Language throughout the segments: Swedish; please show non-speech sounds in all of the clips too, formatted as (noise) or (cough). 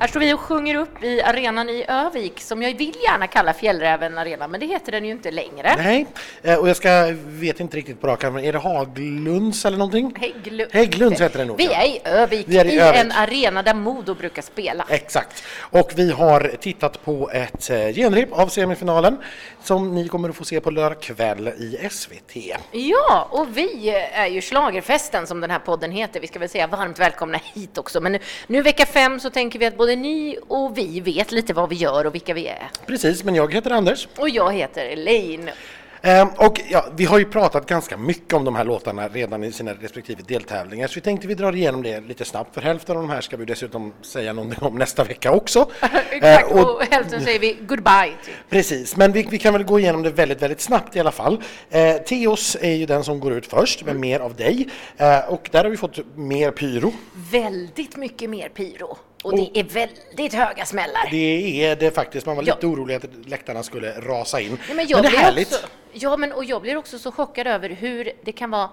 Här står vi och sjunger upp i arenan i Övik som jag vill gärna kalla Fjällräven Arena, men det heter den ju inte längre. Nej, eh, och jag ska, vet inte riktigt på rak men är det Haglunds eller någonting? Hägglund. Hägglunds heter den nog. Vi är i Övik, Vi är i i, Övik. en arena där Modo brukar spela. Exakt. Och vi har tittat på ett eh, genrep av semifinalen som ni kommer att få se på lördag kväll i SVT. Ja, och vi är ju Schlagerfesten som den här podden heter. Vi ska väl säga varmt välkomna hit också. Men nu, nu vecka fem så tänker vi att både ni och vi vet lite vad vi gör och vilka vi är. Precis, men jag heter Anders. Och jag heter Elaine. Ehm, och ja, vi har ju pratat ganska mycket om de här låtarna redan i sina respektive deltävlingar så vi tänkte vi drar igenom det lite snabbt för hälften av de här ska vi dessutom säga någonting om nästa vecka också. (laughs) Exakt, Eh, och- och hälften säger vi goodbye till. Precis, men vi, vi kan väl gå igenom det väldigt, väldigt snabbt i alla fall. Eh, Teos är ju den som går ut först med mer av dig eh, och där har vi fått mer pyro. Väldigt mycket mer pyro. Och det är väldigt höga smällar. Det är det faktiskt, man var Ja. lite orolig att läktarna skulle rasa in. Ja, men jag det är härligt. Också, ja, men och jag blir också så chockad över hur det kan vara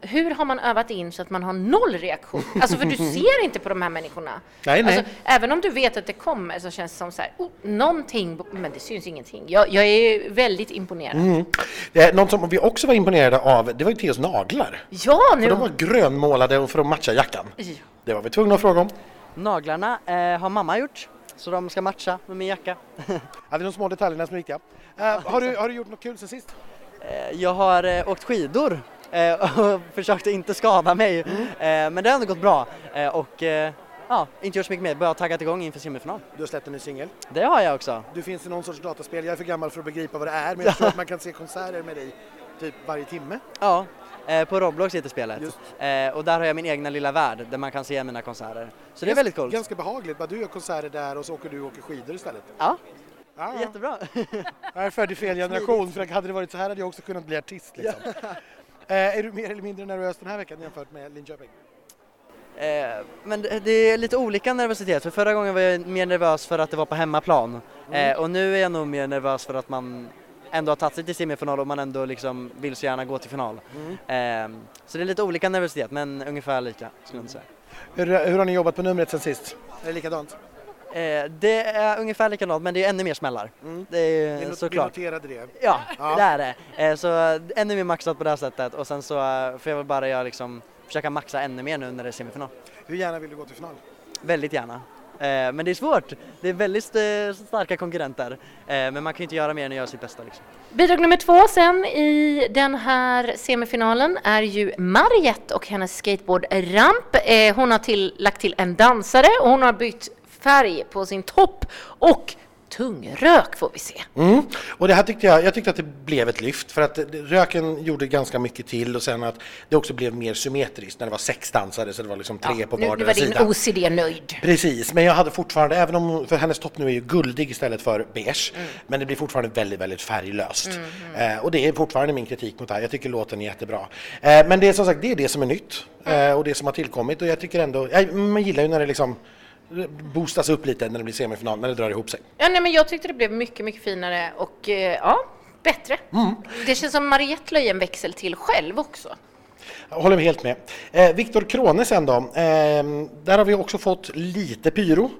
hur har man övat in så att man har noll reaktion? (laughs) Alltså för du ser inte på de här människorna. Nej, nej. Alltså, även om du vet att det kommer så känns det som så här, oh, någonting, men det syns ingenting. Jag, jag är väldigt imponerad. Mm. Eh, något som vi också var imponerade av, det var ju Teos naglar. Ja, nu... För de var grönmålade för att matcha jackan. Ja. Det var vi tvungna att fråga om. Naglarna eh, har mamma gjort, så de ska matcha med min jacka. (laughs) Ja, det är de små detaljerna som är viktiga. Eh, har, du, har du gjort något kul sen sist? Eh, jag har eh, åkt skidor eh, (laughs) och försökt att inte skada mig, Mm. eh, men det har ändå gått bra. Och ja, inte gjort så mycket mer, bara taggat igång inför semifinal. Du har släppt en ny singel. Det har jag också. Du finns i någon sorts dataspel. Jag är för gammal för att begripa vad det är, men jag (laughs) tror att man kan se konserter med dig typ varje timme. Ja, på Roblox heter spelet. Eh, och där har jag min egna lilla värld där man kan se mina konserter. Så det är väldigt coolt. Ganska behagligt. Bara du gör konserter där och så åker du och åker skidor istället. Ja, Ja, ja. jättebra. (laughs) Jag är född i fel generation, för hade det varit så här hade jag också kunnat bli artist. Liksom. (laughs) Eh, är du mer eller mindre nervös den här veckan jämfört med Linköping? Eh, men det, är lite olika nervositet, för förra gången var jag mer nervös för att det var på hemmaplan. Eh, och nu är jag nog mer nervös för att man ändå har tagit sig till semifinal och man ändå liksom vill så gärna gå till final. Eh, så det är lite olika nervositet, men ungefär lika skulle jag säga. Hur, hur har ni jobbat på numret sen sist? Är det likadant? Eh, det är ungefär likadant, men det är ännu mer smällar. Det är not- såklart. Vi noterade det. Ja, Ja. det är det. Eh, så ännu mer maxat på det här sättet och sen så får jag väl bara göra liksom, försöka maxa ännu mer nu när det är semifinal. Hur gärna vill du gå till final? Väldigt gärna. Eh, men det är svårt. Det är väldigt eh, starka konkurrenter. Eh, men man kan ju inte göra mer än att göra sitt bästa. Liksom. Bidrag nummer två sen i den här semifinalen är ju Mariette och hennes skateboardramp. Eh, hon har till, lagt till en dansare och hon har bytt färg på sin topp och tungrök får vi se. Mm. Och det här tyckte jag, jag tyckte att det blev ett lyft för att röken gjorde ganska mycket till och sen att det också blev mer symmetriskt när det var sex dansare så det var liksom tre på nu, nu vardera var din sida. OCD nöjd. Precis, men jag hade fortfarande, även om för hennes topp nu är ju guldig istället för beige, Mm. men det blir fortfarande väldigt, väldigt färglöst. Eh, och det är fortfarande min kritik mot det här. Jag tycker låten är jättebra. Eh, men det är som sagt, det är det som är nytt Mm. eh, och det som har tillkommit och jag tycker ändå, jag, man gillar ju när det liksom boostas upp lite när det blir semifinal, när det drar ihop sig. Ja, nej, men jag tyckte det blev mycket, mycket finare och eh, ja, bättre. Mm. Det känns som Mariette la en växel till själv också. Jag håller helt med. Eh, Viktor Krone sen då, eh, där har vi också fått lite pyro.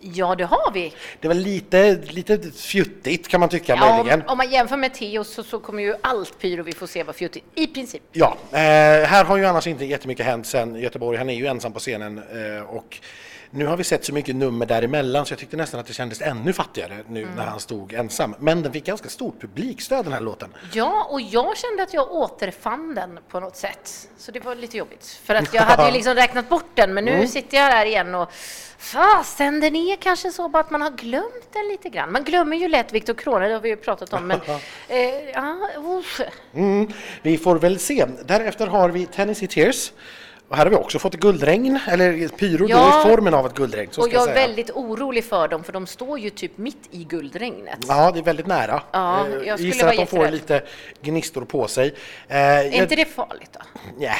Ja, det har vi. Det var lite, lite fjuttigt kan man tycka Ja, om, möjligen. om man jämför med Theo så, så kommer ju allt pyro vi får se vara fjuttigt, i princip. Ja, eh, här har ju annars inte jättemycket hänt sen Göteborg. Han är ju ensam på scenen eh, och nu har vi sett så mycket nummer däremellan så jag tyckte nästan att det kändes ännu fattigare nu Mm. när han stod ensam. Men den fick ganska stort publikstöd den här låten. Ja, och jag kände att jag återfann den på något sätt. Så det var lite jobbigt. För att (laughs) jag hade ju liksom räknat bort den, men nu Mm. sitter jag där igen och fasen, den är kanske så bara att man har glömt den lite grann. Man glömmer ju lätt Viktor Krone, det har vi ju pratat om, men (laughs) eh, ja. Mm, vi får väl se. Därefter har vi Tennessee Tears. Och här har vi också fått guldregn, eller pyro Ja. då i formen av ett guldregn. Och ska jag är väldigt orolig för dem, för de står ju typ mitt i guldregnet. Ja, det är väldigt nära. Ja, Eh, jag skulle Gissar att de får lite gnistor på sig. Eh, Är jag- inte det farligt då? Nja,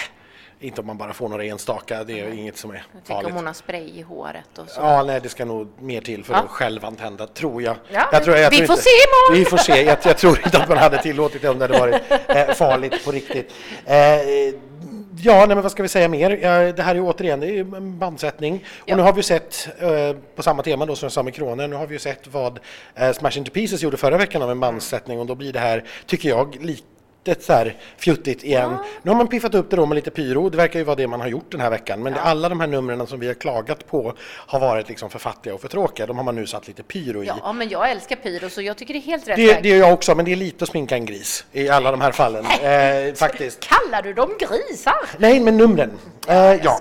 inte om man bara får några enstaka. Det är inget som är Tänk farligt. om hon har spray i håret och så. Ja, nej, det ska nog mer till för Ja. att självantända, tror jag. Ja, jag, tror, jag vi tror får inte, se imorgon. Vi får se. Jag, jag tror inte att man hade tillåtit det om det hade varit eh, farligt på riktigt. Eh, Ja, nej, men vad ska vi säga mer? Det här är återigen det är en bandsättning. Och Ja. nu har vi sett, eh, på samma tema då som jag sa med Kronen, nu har vi ju sett vad eh, Smash Into Pieces gjorde förra veckan av en bandsättning och då blir det här, tycker jag, lite så här fjuttigt igen. Nu har man piffat upp det då med lite pyro, det verkar ju vara det man har gjort den här veckan. Men det, alla de här numren som vi har klagat på har varit liksom för fattiga och för tråkiga, de har man nu satt lite pyro i. Ja, men jag älskar pyro så jag tycker det är helt rätt Det, det gör jag också, men det är lite att sminka en gris i alla de här fallen. Eh, faktiskt. Kallar du dem grisar? Nej, men numren. Eh, ja.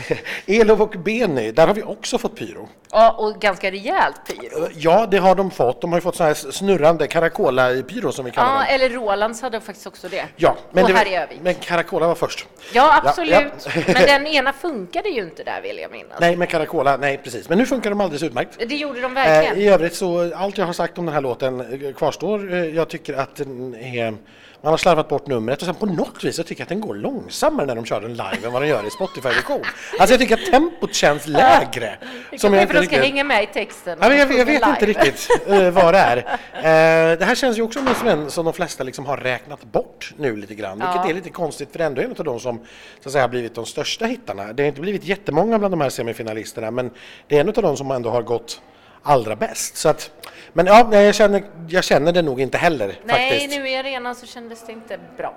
(laughs) Elov och Benny, där har vi också fått pyro. Ja, och ganska rejält pyro. Eh, Ja, det har de fått. De har ju fått sån här snurrande Caracola-pyro som vi kallar Ja, dem. eller Rolands hade faktiskt också det. Ja, men, och det, här Övik. men Caracola var först. Ja, absolut. ja. Men den ena funkade ju inte där vill jag minnas. Nej, men Caracola, nej precis. Men nu funkar de alldeles utmärkt. Det gjorde de Eh, verkligen. I övrigt så, allt jag har sagt om den här låten eh, kvarstår. Eh, Jag tycker att den är, man har slarvat bort numret och sen på något vis så tycker jag att den går långsammare när de kör den live än vad den gör i Spotify-version. Alltså jag tycker att tempot känns lägre. (laughs) Som jag inte för de ska hänga med i texten. Ja, men jag, jag vet inte riktigt eh, vad det är. (laughs) Eh, det här känns ju också som en som de flesta liksom har räknat bort nu lite grann, vilket Ja. är lite konstigt för det är ändå en av de som så att säga, har blivit de största hittarna. Det har inte blivit jättemånga bland de här semifinalisterna men det är en av de som ändå har gått allra bäst. Så att, men ja, nej, jag känner, jag känner det nog inte heller Nej, faktiskt. nu i arenan så kändes det inte bra.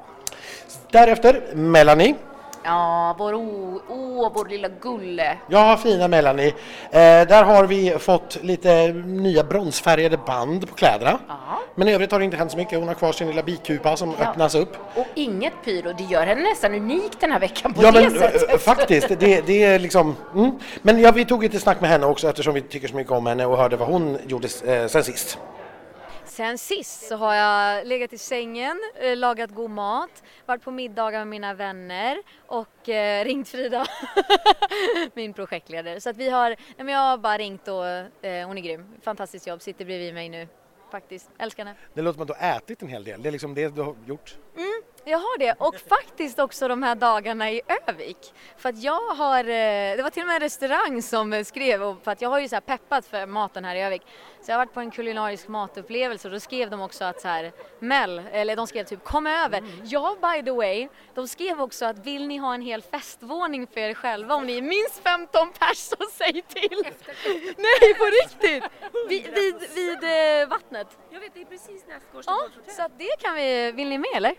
Därefter Melanie. Ja, vår, åh, vår lilla gulle. Ja, fina Melanie. Eh, där har vi fått lite nya bronsfärgade band på kläderna. Ja. Men i övrigt har det inte hänt så mycket. Hon har kvar sin lilla bikupa som Ja. öppnas upp. Och inget pyro, det gör henne nästan unik den här veckan på Ja det men sättet. eh, faktiskt, det, det är liksom... Mm. Men ja, vi tog lite snack med henne också eftersom vi tycker så mycket om henne och hörde vad hon gjorde eh, sen sist. Sen sist så har jag legat i sängen, eh, lagat god mat, varit på middagar med mina vänner och eh, ringt Frida, (laughs) min projektledare. Så att vi har, nej men jag har bara ringt och eh, hon är grym. Fantastiskt jobb, sitter bredvid mig nu faktiskt. Älskar henne. Det låter som att du har ätit en hel del. Det är liksom det du har gjort. Jag har det och faktiskt också de här dagarna i Övik. För att jag har, eh, det var till och med en restaurang som skrev, för att jag har ju så här peppat för maten här i Övik. Så jag har varit på en kulinarisk matupplevelse och då skrev de också att så här, Mel, eller de skrev typ kom över. Ja by the way, de skrev också att vill ni ha en hel festvåning för er själva om ni är minst 15 pers så säg till. Nej på riktigt! Vid, vid, vid eh, vattnet. Jag vet, det är precis nästgårds Ja, så att det kan vi, vill ni med eller?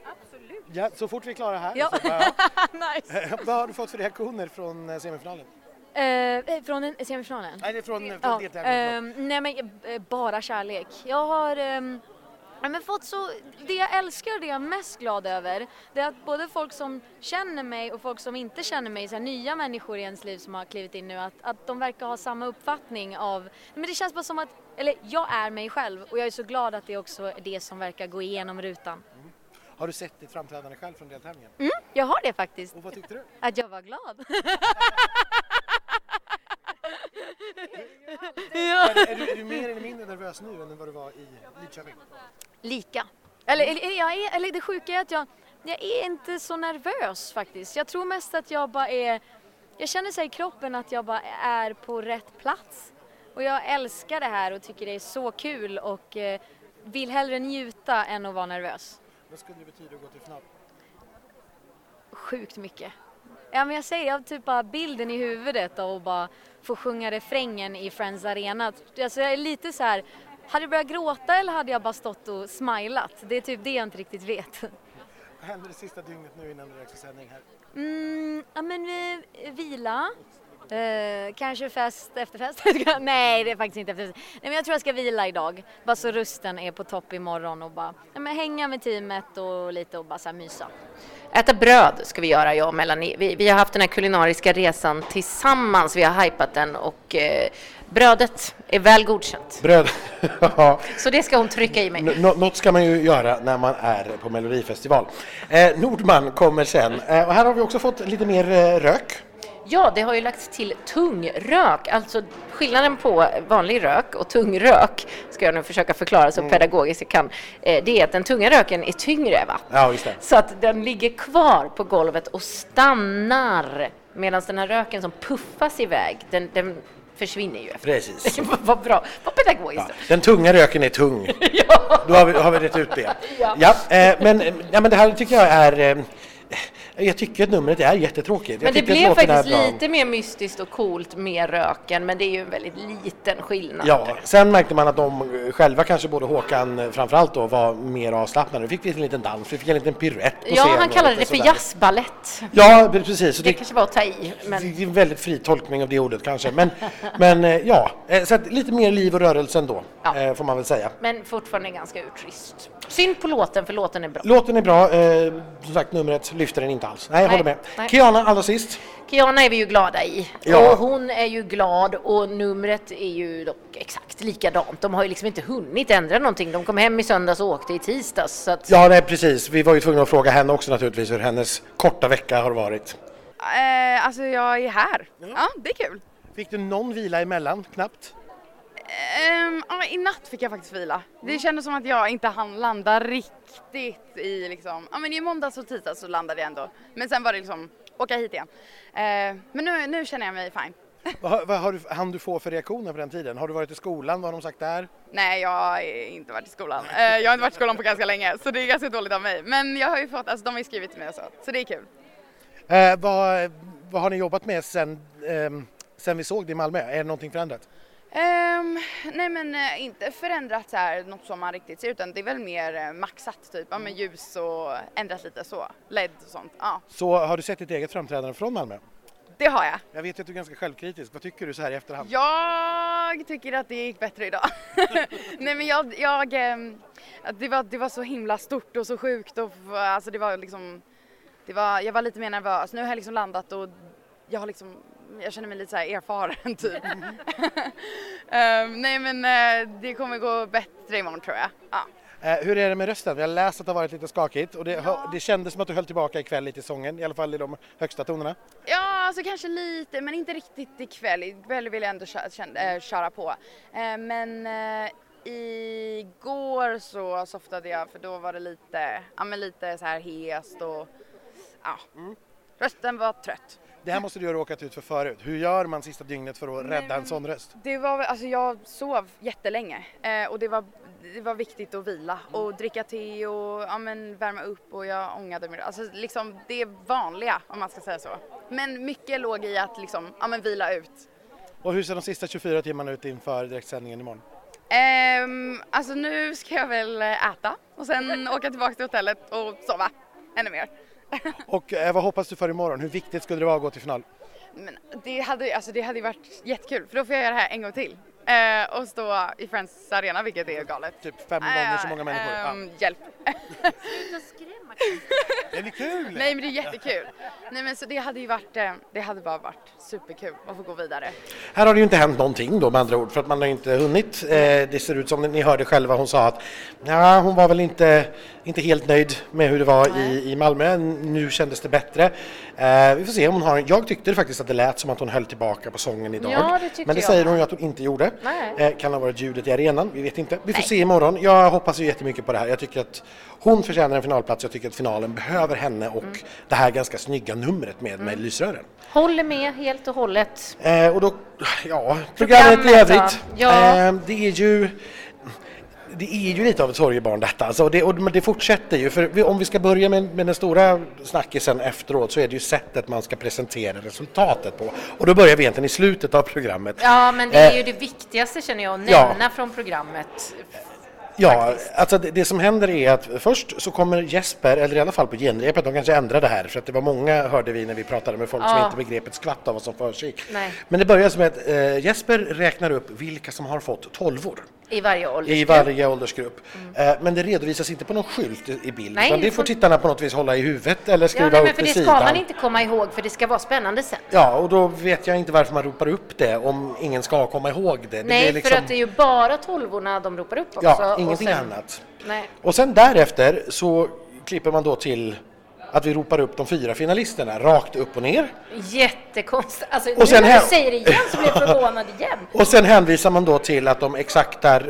Ja, så fort vi är klara här. Ja. (laughs) Nice! vad har du fått för reaktioner från eh, semifinalen? Eh, från den- semifinalen? Nej, det är från, från Ja, deltävlingen. ehm, nej men eh, bara kärlek. Jag har ja, men fått så, det jag älskar och det jag är mest glad över det är att både folk som känner mig och folk som inte känner mig, så här, nya människor i ens liv som har klivit in nu, att, att de verkar ha samma uppfattning av, men det känns bara som att, eller jag är mig själv och jag är så glad att det också är det som verkar gå igenom rutan. Har du sett ditt framträdande själv från deltävlingen? Mm, jag har det faktiskt. Och vad tyckte du? Att jag var glad. Är, är, du, är du mer eller mindre nervös nu än vad du var i Lidköping? Lika. Eller, eller, jag är, eller det sjuka är att jag, jag är inte så nervös faktiskt. Jag tror mest att jag bara är, jag känner här i kroppen att jag bara är på rätt plats. Och jag älskar det här och tycker det är så kul och eh, vill hellre njuta än att vara nervös. Vad skulle det betyda att gå till final? Sjukt mycket. Ja men jag säger, jag har typ bara bilden i huvudet av att bara få sjunga refrängen i Friends Arena. Alltså jag är lite så här, hade jag börjat gråta eller hade jag bara stått och smilat? Det är typ det jag inte riktigt vet. Vad händer det sista dygnet nu innan det är sändning här? Mm, ja men eh, vila. Eh, kanske fest, efterfest? (laughs) Nej det är faktiskt inte efterfest. Nej men jag tror jag ska vila idag. Bara så rösten är på topp imorgon och bara men hänga med teamet och lite och bara så här mysa. Äta bröd ska vi göra, jag och Melanie. Vi, vi har haft den här kulinariska resan tillsammans, vi har hypat den och eh, brödet är väl godkänt. Bröd. (laughs) ja. Så det ska hon trycka i mig. Nå- något ska man ju göra när man är på Melodifestival. Eh, Nordman kommer sen. Eh, och här har vi också fått lite mer eh, rök. Ja, det har ju lagts till tungrök, alltså skillnaden på vanlig rök och tungrök, ska jag nu försöka förklara så pedagogiskt jag kan, eh, det är att den tunga röken är tyngre va? Ja, just det. Så att den ligger kvar på golvet och stannar medan den här röken som puffas iväg, den, den försvinner ju efter. Precis. (laughs) Vad bra, vad pedagogiskt. Ja. Den tunga röken är tung. (laughs) Ja. Då har vi, har vi rätt ut det. (laughs) Ja. Ja, eh, men, eh, ja, men det här tycker jag är... Eh, Jag tycker att numret är jättetråkigt. Men det blev faktiskt lite mer mystiskt och coolt med röken, men det är ju en väldigt liten skillnad. Ja, sen märkte man att de själva, kanske både Håkan framförallt då, var mer avslappnade. Vi fick en liten dans, vi fick en liten piruett på Ja, han kallade det för sådär. jazzbalett. Ja, precis. Så Det det, kanske var att ta i, men det är en väldigt fri tolkning av det ordet kanske. Men, (laughs) men eh, ja, eh, så att lite mer liv och rörelse ändå, Ja. eh, får man väl säga. Men fortfarande ganska urtrist. Synd på låten, för låten är bra. Låten är bra, eh, som sagt numret lyfter den inte alls. Nej, jag Nej, håller med. nej. Kiana allra sist. Kiana är vi ju glada i. Ja. Och hon är ju glad och numret är ju dock exakt likadant. De har ju liksom inte hunnit ändra någonting. De kom hem i söndags och åkte i tisdags. Så att, Ja, nej, precis. Vi var ju tvungna att fråga henne också naturligtvis hur hennes korta vecka har varit. Eh, alltså jag är här. Ja, det är kul. Fick du någon vila emellan? Knappt? Ja, I natt fick jag faktiskt vila. Det kändes som att jag inte hann landa riktigt i liksom, ja men i måndags och tisdags så landade jag ändå. Men sen var det liksom åka hit igen. Eh, men nu, nu känner jag mig fine. (laughs) Vad, vad har du, hann du få för reaktioner på den tiden? Har du varit i skolan? Vad har de sagt där? Nej, jag har inte varit i skolan. Eh, jag har inte varit i skolan på ganska länge så det är ganska dåligt av mig. Men jag har ju fått, alltså de har ju skrivit till mig och så, så det är kul. Eh, vad, vad har ni jobbat med sen, ehm, sen vi såg det i Malmö? Är det någonting förändrat? Ehm, nej men eh, inte förändrat så här något som man riktigt ser utan det är väl mer eh, maxat typ, ja men ljus och ändrat lite så, LED och sånt. Ja, Så har du sett ditt eget framträdande från Malmö? det har jag. Jag vet att du är ganska självkritisk. Vad tycker du så här i efterhand? Jag tycker att det gick bättre idag. (laughs) nej men jag, jag ehm, det, var, det var så himla stort och så sjukt och alltså det var liksom, det var, jag var lite mer nervös. Nu har jag liksom landat och jag har liksom jag känner mig lite så här erfaren typ. (laughs) Ehm, nej men eh, det kommer gå bättre imorgon tror jag. Ja. Eh, hur är det med rösten? Vi har läst att det har varit lite skakigt och det, har- det kändes som att du höll tillbaka ikväll lite i sången, i alla fall i de högsta tonerna. Ja, alltså kanske lite, men inte riktigt ikväll. Ikväll vill jag ändå köra, känna- äh, köra på. Eh, men eh, igår så softade jag för då var det lite, ja men lite så här hest och ja, rösten var trött. Det här måste du ha råkat ut för förut. Hur gör man sista dygnet för att rädda en sån röst? Det var, alltså jag sov jättelänge eh, och det var, det var viktigt att vila och dricka te och ja, men värma upp och jag ångade mig. Alltså liksom det vanliga om man ska säga så. Men mycket låg i att liksom, ja men vila ut. Och hur ser de sista 24 timmarna ut inför direktsändningen imorgon? Ehm, alltså nu ska jag väl eh, äta och sen (laughs) åka tillbaka till hotellet och sova ännu mer. (laughs) Och eh, vad hoppas du för imorgon? Hur viktigt skulle det vara att gå till final? Men det hade, alltså det hade ju varit jättekul för då får jag göra det här en gång till. Eh, och stå i Friends Arena vilket är galet. Typ fem gånger så många människor? Ja. Ehm, Hjälp. Det blir kul! Nej men det är jättekul. Nej men så det hade ju varit, eh, det hade bara varit superkul att få gå vidare. Här har det ju inte hänt någonting då med andra ord för att man har inte hunnit. Eh, det ser ut som ni hörde själva, hon sa att ja, hon var väl inte, inte helt nöjd med hur det var i, i Malmö. Nu kändes det bättre. Eh, vi får se om hon har, jag tyckte faktiskt att det lät som att hon höll tillbaka på sången idag. Ja, det tyckte Men det jag säger hon ju att hon inte gjorde. Nej. Eh, kan ha varit ljudet i arenan, vi vet inte. Vi får se imorgon. Jag hoppas ju jättemycket på det här. Jag tycker att hon förtjänar en finalplats. Jag tycker att finalen behöver henne och Mm. det här ganska snygga numret med, med lysrören. Håller med helt och hållet. Eh, och då, ja, programmet, i Programmet, övrigt. ja. Ja. Eh, det är ju det är ju lite av ett sorgebarn detta, alltså det, och det fortsätter ju. För om vi ska börja med, med den stora snackisen efteråt så är det ju sättet man ska presentera resultatet på. Och då börjar vi egentligen i slutet av programmet. Ja, men det är Eh, ju det viktigaste känner jag att ja. nämna från programmet. Ja, alltså det, det som händer är att först så kommer Jesper, eller i alla fall på genrepet, de kanske ändrar det här för att det var många, hörde vi när vi pratade med folk som Ja. inte begrep ett skvatt av vad som försiggick. Men det börjar med att eh, Jesper räknar upp vilka som har fått tolvor. I varje ålder. I varje åldersgrupp. Eh, Men det redovisas inte på någon skylt i bild. Nej, utan det det får tittarna på något vis hålla i huvudet eller Ja, skriva nej, men upp för det ska sidan. man inte komma ihåg för det ska vara spännande sen. Ja, och då vet jag inte varför man ropar upp det om ingen ska komma ihåg det. det Nej, blir liksom, för att det är ju bara tolvorna de ropar upp också. Ja, ingenting sen- annat. Nej. Och sen därefter så klipper man då till att vi ropar upp de fyra finalisterna rakt upp och ner. Jättekonstigt. Alltså, Och nu sen när här- du säger det igen så blir jag (laughs) förvånad igen. Och sen hänvisar man då till att de exakta eh,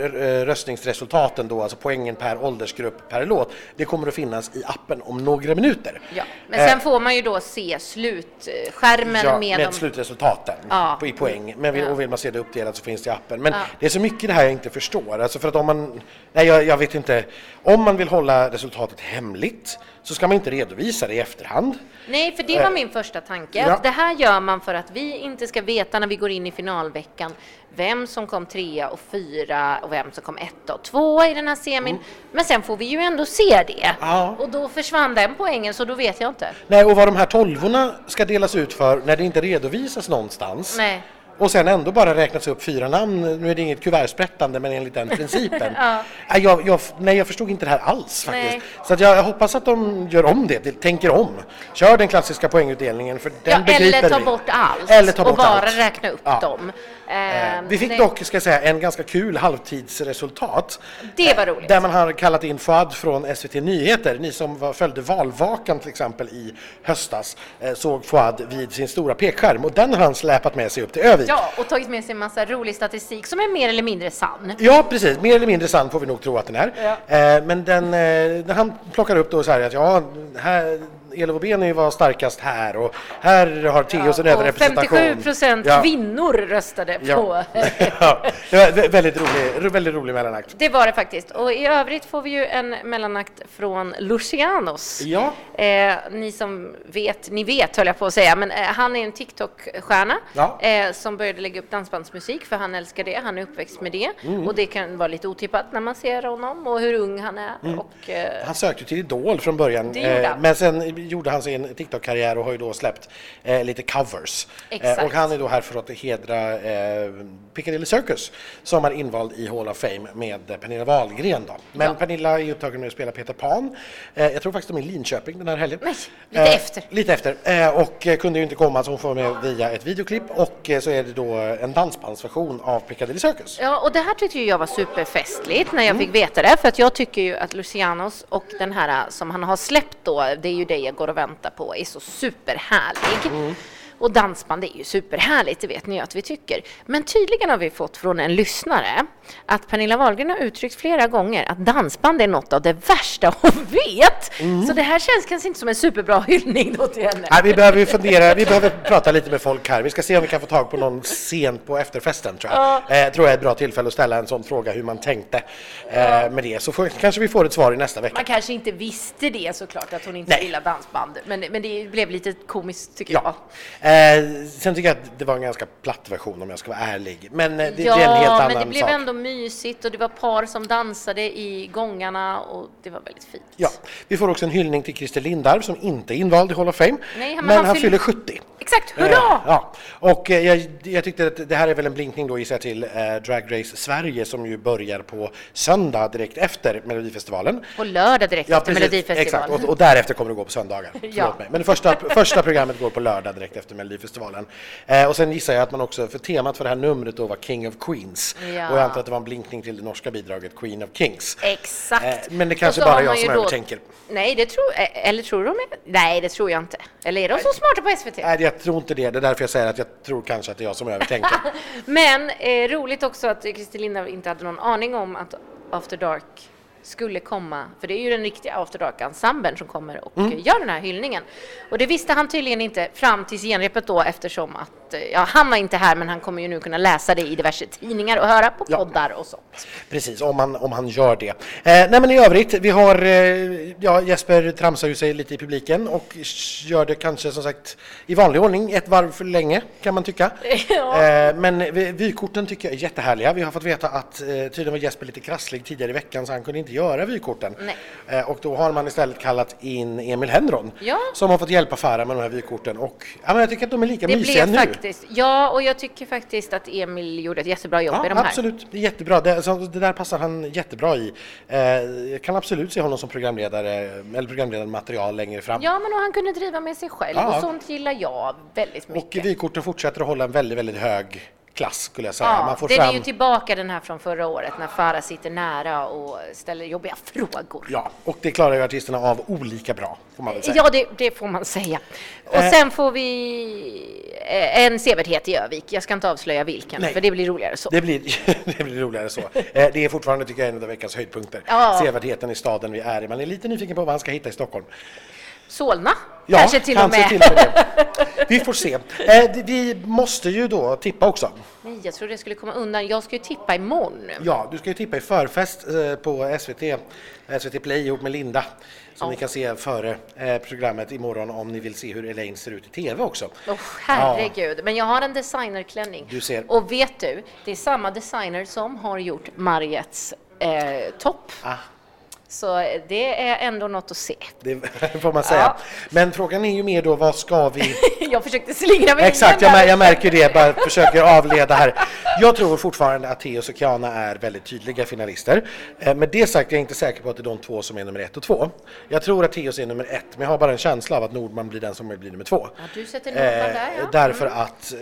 röstningsresultaten då, alltså poängen per åldersgrupp per låt, det kommer att finnas i appen om några minuter. Ja. Men sen får man ju då se slutskärmen Ja, med, med de... slutresultaten Ja. i poäng. Men vill, Ja. och vill man se det uppdelat så finns det i appen. Men Ja. det är så mycket det här jag inte förstår. Alltså för att om man, nej jag, jag vet inte, om man vill hålla resultatet hemligt så ska man inte redovisa det i efterhand. Nej, för det var min första tanke. Ja. Det här gör man för att vi inte ska veta när vi går in i finalveckan vem som kom trea och fyra och vem som kom etta och tvåa i den här semin. Men sen får vi ju ändå se det. Mm. Ja. Och då försvann den poängen, så då vet jag inte. Nej, och vad de här tolvorna ska delas ut för när det inte redovisas någonstans. Nej. Och sen ändå bara räknas upp fyra namn. Nu är det inget kuvertsprättande men enligt den (laughs) principen. Ja. jag, jag, nej, jag förstod inte det här alls faktiskt. Nej. Så att jag, jag hoppas att de gör om det, de tänker om. Kör den klassiska poängutdelningen för den Ja, begriper eller ta vi. bort allt Eller ta bort och bara allt. räkna upp Ja. dem. Eh, Eh, Vi fick nej, dock, ska jag säga, en ganska kul halvtidsresultat. Det var roligt. Där man har kallat in Fouad från SVT Nyheter. Ni som var, följde valvakan till exempel i höstas eh, såg Fouad vid sin stora pekskärm och den har han släpat med sig upp till Övik. Ja, och tagit med sig en massa rolig statistik som är mer eller mindre sann. Ja, precis. Mer eller mindre sann får vi nog tro att den är. Eh, men den, eh, när han plockar upp då så här att ja, här, Elevobeni var starkast här och här har Theos en och överrepresentation. 57 procent Ja. kvinnor röstade Ja. på (laughs) ja, det var vä- väldigt rolig, väldigt rolig mellanakt. Det var det faktiskt. Och i övrigt får vi ju en mellanakt från Lucianos. Ja. Eh, ni som vet, ni vet höll jag på att säga, men eh, han är en TikTok-stjärna Ja. eh, som började lägga upp dansbandsmusik för han älskar det, han är uppväxt med det. Mm. Och det kan vara lite otippat när man ser honom och hur ung han är. Mm. Och, eh, Han sökte till Idol från början, Det gjorde eh, men sen gjorde han sin TikTok-karriär och har ju då släppt eh, lite covers. Eh, och han är då här för att hedra eh, Piccadilly Circus som är invald i Hall of Fame med Pernilla Wahlgren. Då. Men Ja. Pernilla är upptagen med att spela Peter Pan. Eh, jag tror faktiskt de är i Linköping den här helgen. Nej, lite efter. Lite efter. Eh, och eh, kunde ju inte komma så hon får med via ett videoklipp och eh, så är det då en dansbandsversion av Piccadilly Circus. Ja, och det här tyckte jag var superfestligt när jag Mm. fick veta det, för att jag tycker ju att Lucianos och den här som han har släppt då, det är ju det jag går och väntar på, är så superhärlig. Mm. Och dansband är ju superhärligt, det vet ni ju att vi tycker. Men tydligen har vi fått från en lyssnare att Pernilla Wahlgren har uttryckt flera gånger att dansband är något av det värsta hon vet. Mm. Så det här känns kanske inte som en superbra hyllning då till henne. Nej, vi behöver ju fundera, vi behöver prata lite med folk här. Vi ska se om vi kan få tag på någon sent på efterfesten tror jag. Eh, tror jag är ett bra tillfälle att ställa en sån fråga hur man tänkte eh, med det. Så får, kanske vi får ett svar i nästa vecka. Man kanske inte visste det såklart, att hon inte Nej. gillar dansband. Men, men det blev lite komiskt tycker Ja. jag. Eh, sen tycker jag att det var en ganska platt version om jag ska vara ärlig. Men eh, det, ja, det är en helt annan men det blev sak. ändå mysigt och det var par som dansade i gångarna och det var väldigt fint. Ja, vi får också en hyllning till Christer Lindarw som inte är invald i Hall of Fame. Nej, men men han han, fyller- fyller 70. Exakt, hurra! Eh, ja, och eh, jag, jag tyckte att det här är väl en blinkning då gissar jag till eh, Drag Race Sverige som ju börjar på söndag direkt efter Melodifestivalen. På lördag direkt efter Melodifestivalen. Exakt, och, och därefter kommer det gå på söndagar. (laughs) Ja. Mig. Men det första, första programmet går på lördag direkt efter Melodifestivalen. Eh, och sen gissar jag att man också, för temat för det här numret då var King of Queens. Ja. Och jag antar att det var en blinkning till det norska bidraget Queen of Kings. Exakt. Eh, men det kanske bara har jag som då- övertänker. Nej, det tror eh, Eller tror de är... Nej, det tror jag inte. Eller är de så smarta på SVT? Nej, jag tror inte det. Det är därför jag säger att jag tror kanske att det är jag som övertänker. (laughs) Men eh, roligt också att Christer Lindarw inte hade någon aning om att After Dark skulle komma, för det är ju den riktiga After Dark-ensemblen som kommer och Mm. gör den här hyllningen. Och det visste han tydligen inte fram till genrepet då eftersom att, eh, ja han var inte här men han kommer ju nu kunna läsa det i diverse tidningar och höra på Ja. poddar och sånt. Precis, om han, om han gör det. Eh, nej men i övrigt, vi har, eh, ja Jesper tramsar ju sig lite i publiken och gör det kanske som sagt i vanlig ordning ett varv för länge kan man tycka. (laughs) Ja. Eh, men vykorten tycker jag är jättehärliga. Vi har fått veta att eh, tydligen var Jesper lite krasslig tidigare i veckan så han kunde inte göra vykorten. Nej. Eh, och då har man istället kallat in Emil Henron Ja. som har fått hjälpa Farah med de här vykorten och ja, men jag tycker att de är lika Det mysiga nu. Faktiskt, ja och jag tycker faktiskt att Emil gjorde ett jättebra jobb Ja, i de här. absolut. Det är jättebra. Det, alltså, det där passar han jättebra i. Eh, jag kan absolut se honom som programledare eller programledande material längre fram. Ja, men och han kunde driva med sig själv Ja. och sånt gillar jag väldigt och mycket. vykorten fortsätter att hålla en väldigt, väldigt hög klass skulle jag säga. Ja, Man får den fram... är ju tillbaka den här från förra året när Farah sitter nära och ställer jobbiga (laughs) frågor. Ja, och det klarar ju artisterna av olika bra, får man väl säga. Ja, det, det får man säga. Och Eh. sen får vi eh, en sevärdhet i Övik. Jag ska inte avslöja vilken, Nej. för det blir roligare så. Det blir, (laughs) det blir roligare så. Eh, det är fortfarande, tycker jag, en av veckans höjdpunkter. Ja. Sevärdheten i staden vi är i. Man är lite nyfiken på vad han ska hitta i Stockholm. Solna Ja, kanske till och med. till och med. (laughs) Vi får se. Eh, vi måste ju då tippa också. Nej, jag trodde jag skulle komma undan. Jag ska ju tippa imorgon. Ja, du ska ju tippa i förfest eh, på SVT, SVT Play ihop med Linda. Som Ja. ni kan se före eh, programmet imorgon om ni vill se hur Elaine ser ut i TV också. Åh, herregud. Men jag har en designerklänning. Du ser. Och vet du, det är samma designer som har gjort Mariettes eh, topp. Ah. Så eh, det är ändå något att se. Det (laughs) får man säga. Ja. Men frågan är ju mer då, vad ska vi... (laughs) jag försökte slingra mig Exakt, jag, jag märker det, bara försöker avleda här. Jag tror fortfarande att Theoz och Kiana är väldigt tydliga finalister. Eh, Med det sagt är jag inte säker på att det är de två som är nummer ett och två. Jag tror att Theoz är nummer ett, men jag har bara en känsla av att Nordman blir den som blir nummer två. Ja, du sätter Nordman där, ja. Därför att eh,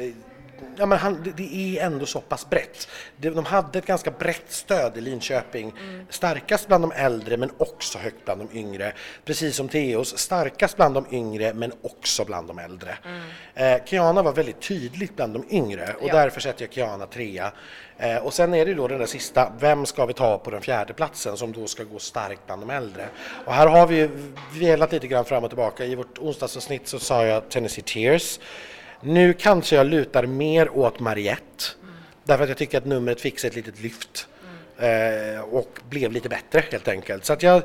Ja, men han, det, det är ändå så pass brett. De hade ett ganska brett stöd i Linköping. Mm. Starkast bland de äldre men också högt bland de yngre. Precis som Theos, starkast bland de yngre men också bland de äldre. Eh, Kiana var väldigt tydligt bland de yngre och Mm. Ja. därför sätter jag Kiana trea. Eh, och sen är det då den där sista, vem ska vi ta på den fjärde platsen som då ska gå starkt bland de äldre? Och här har vi ju velat lite grann fram och tillbaka. I vårt onsdagsavsnitt så sa jag Tennessee Tears. Nu kanske jag lutar mer åt Mariette. Därför att jag tycker att numret fick sig ett litet lyft. Eh, och blev lite bättre helt enkelt. Så att jag,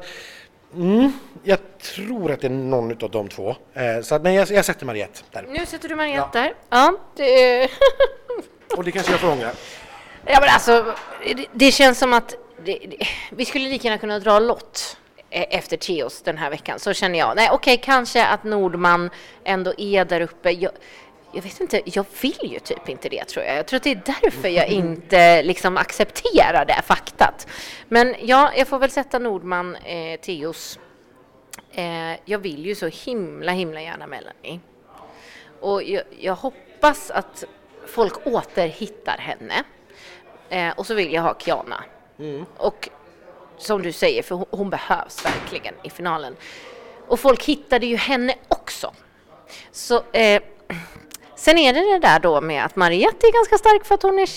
mm, jag tror att det är någon av de två. Eh, så att, men jag, jag sätter Mariette där. Nu sätter du Mariette där. Ja, det, (laughs) Och det kanske jag får ångra. ja men alltså, det, det känns som att det, det, vi skulle lika gärna kunna dra lott eh, efter Teos den här veckan. Så känner jag. Nej, okej, kanske att Nordman ändå är där uppe. Jag, jag vet inte, jag vill ju typ inte det tror jag. Jag tror att det är därför jag inte liksom accepterar det faktat. Men ja, jag får väl sätta Nordman, eh, Teos. Eh, jag vill ju så himla, himla gärna Melanie. Och jag, jag hoppas att folk återhittar henne. Eh, och så vill jag ha Kiana. Och som du säger, för hon, hon behövs verkligen i finalen. Och folk hittade ju henne också. Så, eh, sen är det det där då med att Mariette är ganska stark för att hon är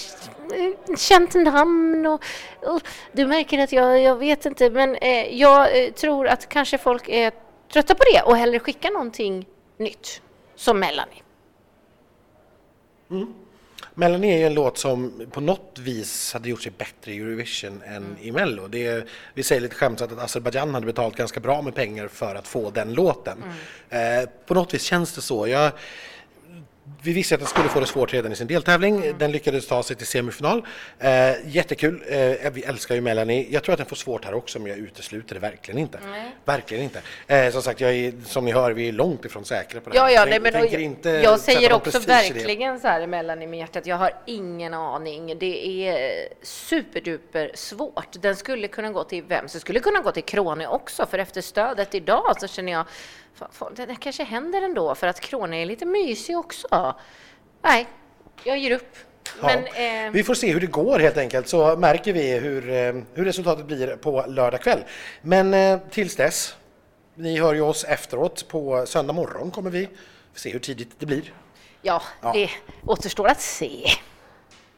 eh, känt namn och, och du märker att jag, jag vet inte men eh, jag eh, tror att kanske folk är trötta på det och hellre skickar någonting nytt som Melanie. Melanie är ju en låt som på något vis hade gjort sig bättre i Eurovision än i Mello. Det är, vi säger lite skämtsamt att Azerbajdzjan hade betalat ganska bra med pengar för att få den låten. Eh, på något vis känns det så. Jag, vi visste att den skulle få det svårt redan i sin deltävling. Den lyckades ta sig till semifinal. Eh, jättekul. Eh, vi älskar ju Melanie. Jag tror att den får svårt här också, men jag utesluter det verkligen inte. Verkligen inte. Eh, som sagt, jag är, som ni hör, vi är långt ifrån säkra på det Ja, här. ja, Jag nej, men jag, inte jag säger också verkligen så här emellan i med hjärtat, jag har ingen aning. Det är superduper svårt. Den skulle kunna gå till vem? Så skulle kunna gå till Krone också, för efter stödet idag så känner jag, det där kanske händer ändå, för att Krone är lite mysig också. Nej, jag ger upp. Men, ja. eh, Vi får se hur det går helt enkelt så märker vi hur, eh, hur resultatet blir på lördag kväll. Men eh, tills dess, ni hör ju oss efteråt på söndag morgon kommer vi se hur tidigt det blir. ja, Ja. det återstår att se.